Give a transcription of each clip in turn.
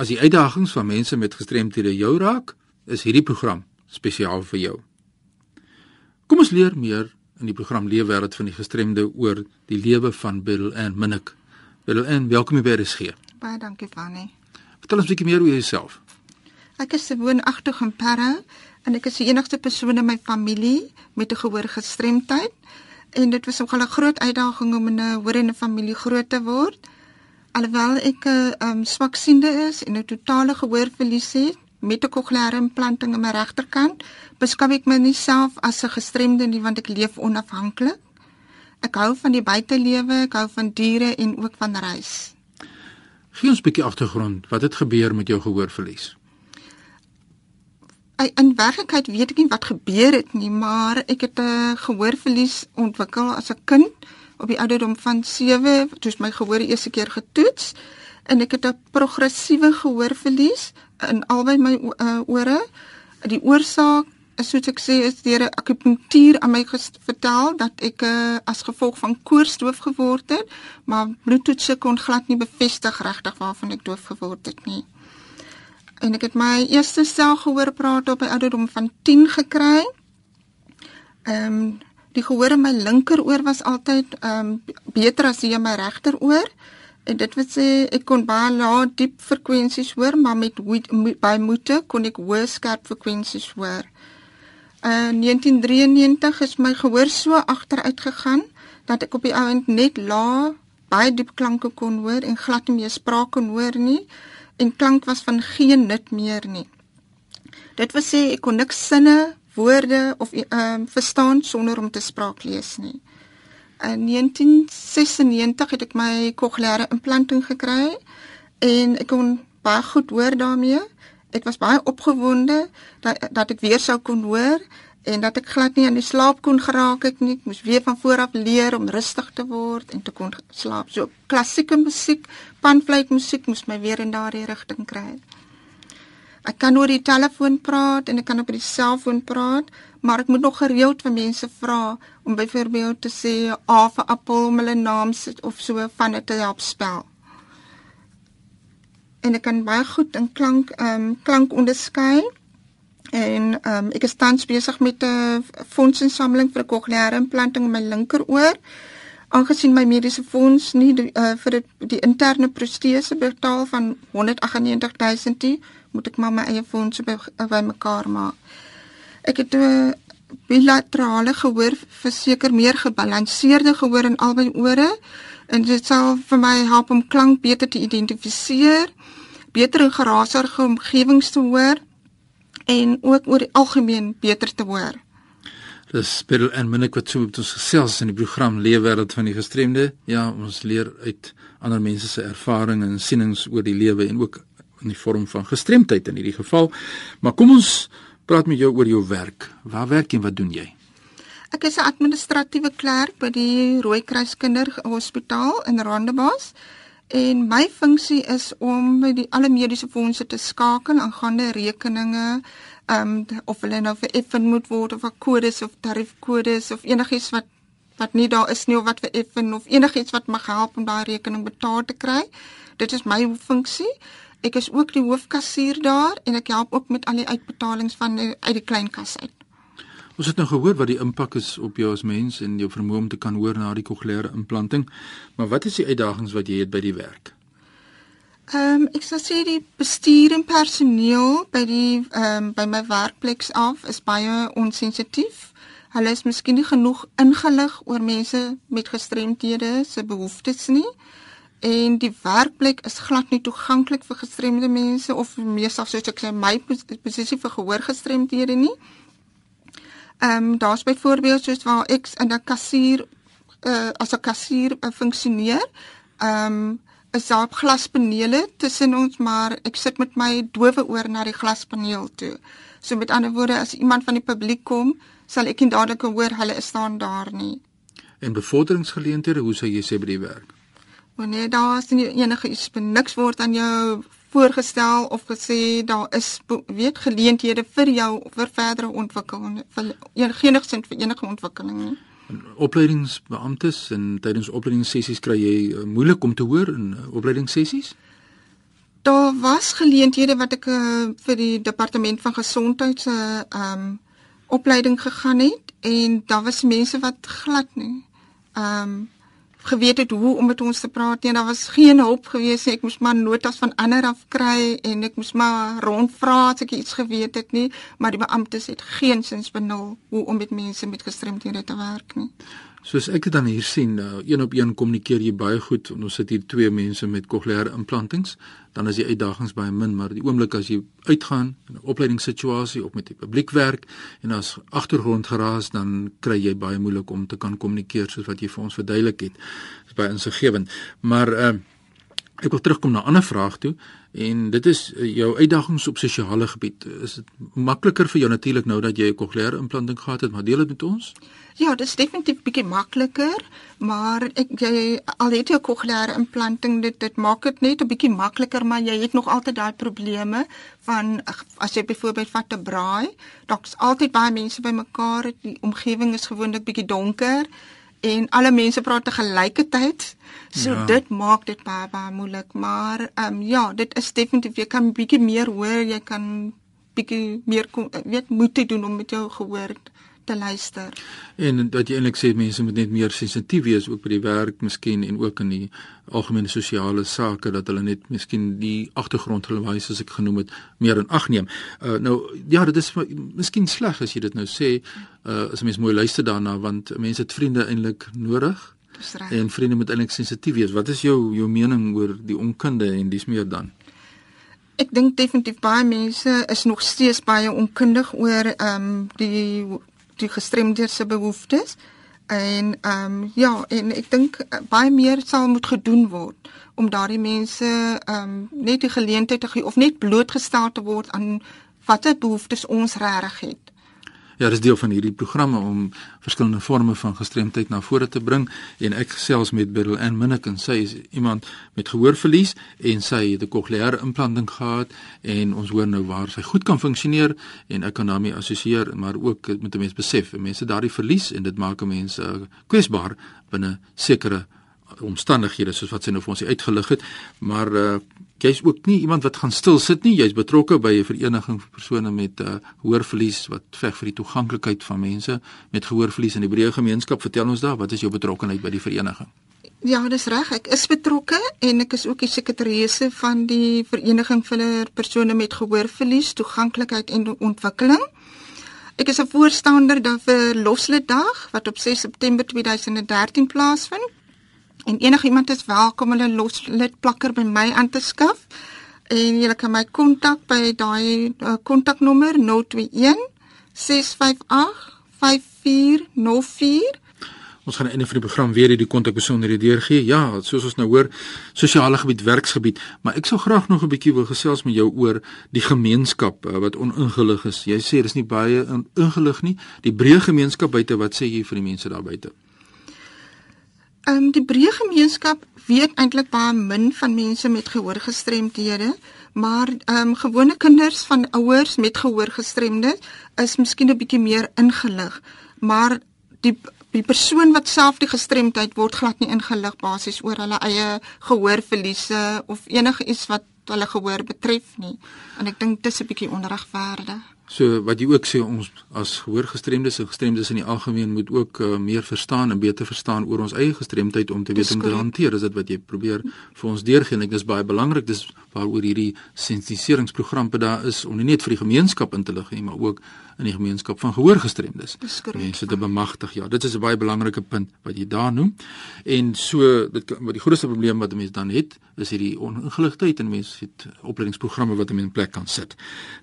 As die uitdagings van mense met gestremthede jou raak, is hierdie program spesiaal vir jou. Kom ons leer meer in die program Leefwêreld van die gestremde oor die lewe van Bill en Minnik. Bill en welkom by RSG. Baie dankie Fanny. Vertel ons 'n bietjie meer oor jouself. Ek is woonagtig in Parre en ek is die enigste persoon in my familie met 'n gehoorgestremdheid en dit was nogal 'n groot uitdaging om in 'n hoorende familie groot te word. Alhoewel ek 'n um, ehm, swaksiende is en 'n totale gehoorverlies het met 'n kokleaire implanting in my regterkant, beskou ek myself as 'n gestremde nie want ek leef onafhanklik. Ek hou van die buitelewe, ek hou van diere en ook van reis. Gee ons 'n bietjie agtergrond. Wat het gebeur met jou gehoorverlies? in werklikheid weet ek nie wat gebeur het nie, maar ek het 'n gehoorverlies ontwikkel as 'n kind op die ouderdom van 7, toe my gehoor die eerste keer getoets en ek het 'n progressiewe gehoorverlies in albei my uh, ore. Die oorsaak is soos ek sê is deur 'n akupunktuur aan my vertel dat ek uh, as gevolg van koorsdoof geword het, maar bloedtoetse kon glad nie bevestig regtig waarvan ek doof geword het nie en ek het my eerste stel gehoor praat op by ouderdom van 10 gekry. Ehm um, die gehoor in my linkeroor was altyd ehm um, beter as die in my regteroor. En dit wil sê ek kon baie lae diep frekwensies hoor, maar met by moete kon ek hoë skerp frekwensies hoor. In 1993 is my gehoor so agteruit gegaan dat ek op die ouend net lae baie diep klanke kon hoor en glad nie meer spraak kon hoor nie en klank was van geen nut meer nie. Dit wil sê ek kon niks sinne, woorde of ehm um, verstaan sonder om te spraak lees nie. In 1996 het ek my kokleaire implanting gekry en ek kon baie goed hoor daarmee. Ek was baie opgewonde dat dat ek weer sou kon hoor en dat ek glad nie aan die slaap kon geraak het nie. Ek moes weer van voor af leer om rustig te word en te kon slaap. So klassieke musiek, panfluit musiek moes my weer in daardie rigting kry. Ek kan oor die telefoon praat en ek kan op die selfoon praat, maar ek moet nog gereeld van mense vra om byvoorbeeld te sê A vir appel om hulle naam sit of so van dit te help spel. En ek kan baie goed in klank ehm um, klank onderskei. En ehm um, ek is tans besig met 'n fondsinsameling vir 'n kokleaire implanting in my linkeroor. Aangesien my mediese fonds nie die, uh, vir die, die interne protese betaal van 198000 nie, moet ek maar my eie fondse by, by mekaar maak. Ek het 'n bilaterale gehoor verseker meer gebalanseerde gehoor in albei ore en dit sal vir my help om klank beter te identifiseer, beter in geraasige omgewings te hoor en ook oor die algemeen beter te hoor. Dis spel en minne wat so met ons gesels in die program Leefwêreld van die gestremde. Ja, ons leer uit ander mense se ervarings en sienings oor die lewe en ook in die vorm van gestremdheid in hierdie geval. Maar kom ons praat met jou oor jou werk. Waar werk jy en wat doen jy? Ek is 'n administratiewe klerk by die Rooikruis Kinderhospitaal in Rondebosch. En my funksie is om met die alle mediese fondse te skakel aangaande rekeninge, ehm um, of hulle nou vir effen moet word of kodes of tariefkodes of enigiets wat wat nie daar is nie of wat vir effen of enigiets wat mag help om daai rekening betaal te kry. Dit is my funksie. Ek is ook die hoofkassier daar en ek help ook met al die uitbetalings van die, uit die klein kas uit. Ons het nou gehoor wat die impak is op jou as mens en jou vermoë om te kan hoor na die kokleaire implanting. Maar wat is die uitdagings wat jy het by die werk? Ehm um, ek sou sê die bestuur en personeel by die ehm um, by my werkplek af is baie onsensitief. Hulle is miskien nie genoeg ingelig oor mense met gestremthede se behoeftes nie. En die werkplek is glad nie toeganklik vir gestremde mense of meestal soos ek sê my posisie vir gehoorgestremdhede nie. Ehm um, daar's byvoorbeeld soos waar ek in 'n kassier uh, as 'n kassier uh, funksioneer. Ehm um, is daar glaspanele tussen ons, maar ek sit met my dowe oor na die glaspaneel toe. So met ander woorde, as iemand van die publiek kom, sal ek nie dadelik hoor hulle is staan daar nie. En bevorderingsgeleenthede, hoe sou jy sê by die werk? Wanneer daar is nie enige iets beniks word aan jou voorgestel of gesê daar is weet geleenthede vir jou vir verdere ontwikkeling vir enigsins vir enige ontwikkeling nie. Opleidingsbeamptes en tydens opleidingssessies kry jy uh, moeilik om te hoor in uh, opleidingssessies? Daar was geleenthede wat ek uh, vir die departement van gesondheid se uh, ehm um, opleiding gegaan het en daar was mense wat glad nie ehm um, geweet het hoe om met ons te praat nie. Daar was geen hulp gewees nie. Ek moes maar notas van ander af kry en ek moes maar rondvra as ek iets geweet het nie, maar die beamptes het geensins benul hoe om met mense met gestremdhede te werk nie. Soos ek dit dan hier sien, uh, een op een kommunikeer jy baie goed. Ons sit hier twee mense met kokleaire implantings, dan is die uitdagings baie min, maar die oomblik as jy uitgaan in 'n opleidingssituasie of met die publiek werk en as agtergrond geraas, dan kry jy baie moeilik om te kan kommunikeer soos wat jy vir ons verduidelik het. Dit is baie insiggewend. Maar uh Ek wil terugkom na 'n ander vraag toe en dit is eh, jou uitdagings op sosiale gebied. Is dit makliker vir jou natuurlik nou dat jy 'n kokleaire implanting gehad het, maar deel dit met ons? Ja, dit is definitief bietjie makliker, maar ek jy al het jy 'n kokleaire implanting, dit dit maak dit net 'n bietjie makliker, maar jy het nog altyd daai probleme van as jy byvoorbeeld vat 'n braai, daar's altyd baie mense bymekaar, die omgewing is gewoonlik bietjie donker en alle mense praat te gelyke tyd. So ja. dit maak dit baie baie moeilik, maar ehm um, ja, dit is definitief jy kan bietjie meer hoor, jy kan bietjie meer weet moet doen om met jou gehoor te luister. En dat jy eintlik sê mense moet net meer sensitief wees ook by die werk miskien en ook in die algemene sosiale sake dat hulle net miskien die agtergrondgewys as ek genoem het meer in ag neem. Uh, nou ja, dit is miskien sleg as jy dit nou sê uh, as 'n mens mooi luister daarna want mense het vriende eintlik nodig. En vriende moet eintlik sensitief wees. Wat is jou jou mening oor die onkunde en dis meer dan? Ek dink definitief baie mense is nog steeds baie onkundig oor ehm um, die die gestremdhede se behoeftes. En ehm um, ja, en ek dink uh, baie meer sal moet gedoen word om daardie mense ehm um, net die geleentheid te gee of net blootgestel te word aan watter behoeftes ons regtig het. Ja, dis deel van hierdie programme om verskillende forme van gestremdheid na vore te bring en ek gesels met Beryl en Minnik en sy is iemand met gehoorverlies en sy het 'n kokleaire implanting gehad en ons hoor nou waar sy goed kan funksioneer en ek kan daarmee assosieer maar ook met 'n mens besef mense daardie verlies en dit maak 'n mens uh, kwesbaar binne sekere omstandighede soos wat sy nou vir ons uitgelig het maar uh, jy's ook nie iemand wat gaan stil sit nie. Jy's betrokke by 'n vereniging vir persone met uh, gehoorverlies wat veg vir die toeganklikheid van mense met gehoorverlies in die breë gemeenskap. Vertel ons daar, wat is jou betrokkeheid by die vereniging? Ja, dis reg. Ek is betrokke en ek is ook die sekretaresse van die vereniging vir persone met gehoorverlies, toeganklikheid en ontwikkeling. Ek is 'n voorstander dan vir Loslitdag wat op 6 September 2013 plaasvind En enigiemand is welkom hulle los lidplakker by my aan te skaf. En jy kan my kontak by daai uh, kontaknommer 021 658 5404. Ons gaan in die program weer hierdie kontakbesonderhede deurgee. Ja, soos ons nou hoor, sosiale gebied, werksgebied, maar ek sou graag nog 'n bietjie wil gesels met jou oor die gemeenskap uh, wat oningelig is. Jy sê dis nie baie ingelig nie. Die breë gemeenskap buite, wat sê jy vir die mense daar buite? Ehm um, die breë gemeenskap weet eintlik baie min van mense met gehoorgestremdhede, maar ehm um, gewone kinders van ouers met gehoorgestremdes is miskien 'n bietjie meer ingelig, maar die die persoon wat self die gestremdheid word glad nie ingelig basies oor hulle eie gehoorverliese of enige iets wat hulle gehoor betref nie. En ek dink dit is 'n bietjie onregverdig. So wat jy ook sê ons as gehoorgestremdes en gestremdes in die algemeen moet ook uh, meer verstaan en beter verstaan oor ons eie gestremdheid om te weet om te hanteer. Is dit wat jy probeer vir ons deurgee en ek dis baie belangrik. Dis waaroor hierdie sensitiseringsprogram pe daar is om nie net vir die gemeenskap in te lig nie, maar ook in die gemeenskap van gehoorgestremdes. Mense te bemagtig. Ja, dit is 'n baie belangrike punt wat jy daar noem. En so dit wat die grootste probleem wat mense dan het, is hierdie ongeligtheid en mense het opleidingsprogramme wat in 'n plek kan sit.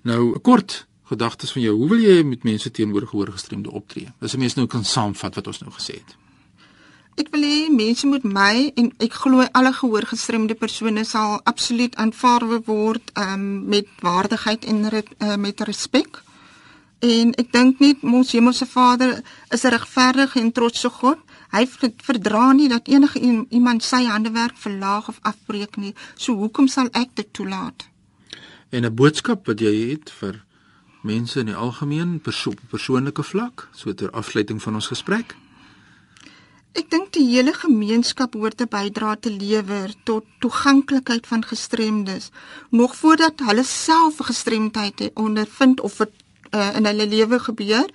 Nou kort gedagtes van jou. Hoe wil jy met mense teenoor gehoorgestremde optree? As 'n mens nou kan saamvat wat ons nou gesê het. Ek wil hê mense moet my en ek glo alle gehoorgestremde persone sal absoluut aanvaar word um, met waardigheid en uh, met respek. En ek dink net ons Hemelse Vader is 'n regverdige en trotse God. Hy verdra nie dat enige iemand sy handewerk verlaag of afbreek nie. So hoekom sal ek dit toelaat? En 'n boodskap wat jy het vir mense in die algemeen perso persoonlike vlak so ter afsluiting van ons gesprek? Ek dink die hele gemeenskap hoort 'n bydrae te lewer tot toeganklikheid van gestremdes nog voordat hulle self gestremdheid ondervind of dit uh, in hulle lewe gebeur,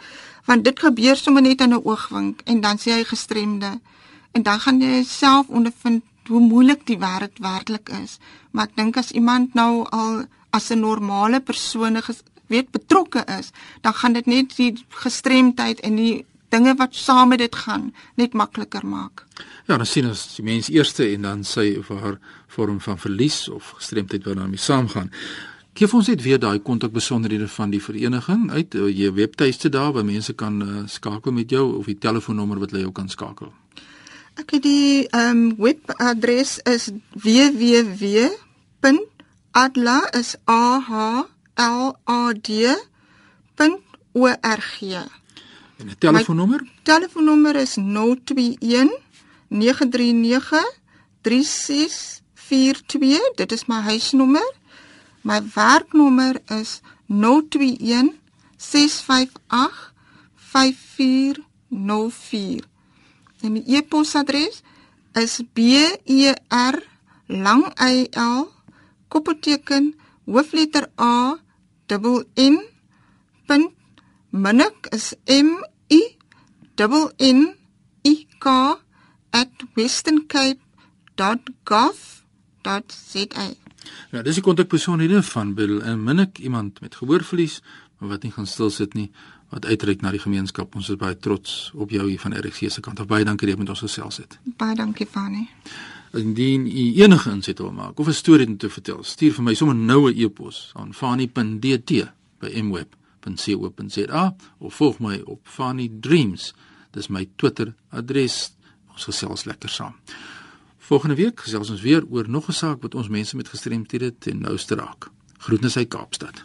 want dit gebeur sommer net in 'n oogwink en dan sê hy gestremde en dan gaan jy self ondervind hoe moeilik die wêreld werklik is. Maar ek dink as iemand nou al as 'n normale persoon weet betrokke is, dan gaan dit net die gestremdheid en die dinge wat saam met dit gaan net makliker maak. Ja, dan sien ons die mens eerste en dan sy of haar vorm van verlies of gestremdheid wat daarmee saamgaan. Geef ons net weer daai kontakbesonderhede van die vereniging uit, eh, jy webtuiste daar waar mense kan uh, skakel met jou of die telefoonnommer wat hulle jou kan skakel. Ek het die ehm um, webadres is www.adla is a h l a d .org. En 'n telefoonnommer? My telefoonnommer is 021 939 3642. Dit is my huisnommer. My werknommer is 021 658 5404. En my e-posadres is b e r lang y l koppelteken hoofletter a double n minnik is m i double n i k @westerncape.gov.za. Ja, dis die kontakpersoonhede van Bill en minnik iemand met gehoorverlies, maar wat nie gaan stil sit nie, wat uitreik na die gemeenskap. Ons is baie trots op jou hier van RC se kant. Baie dankie dat jy met ons gesels het. Baie dankie Fanny. Indien u enige insette wil maak of 'n storie te vertel, stuur vir my sommer nou 'n e-pos aan fanny.dt by mweb.co.za of volg my op Fanny Dreams. Dis my Twitter adres. Ons gesels lekker saam. Volgende week gesels ons weer oor nog 'n saak wat ons mense met gestremthede ten nouste raak. Groetnisse uit Kaapstad.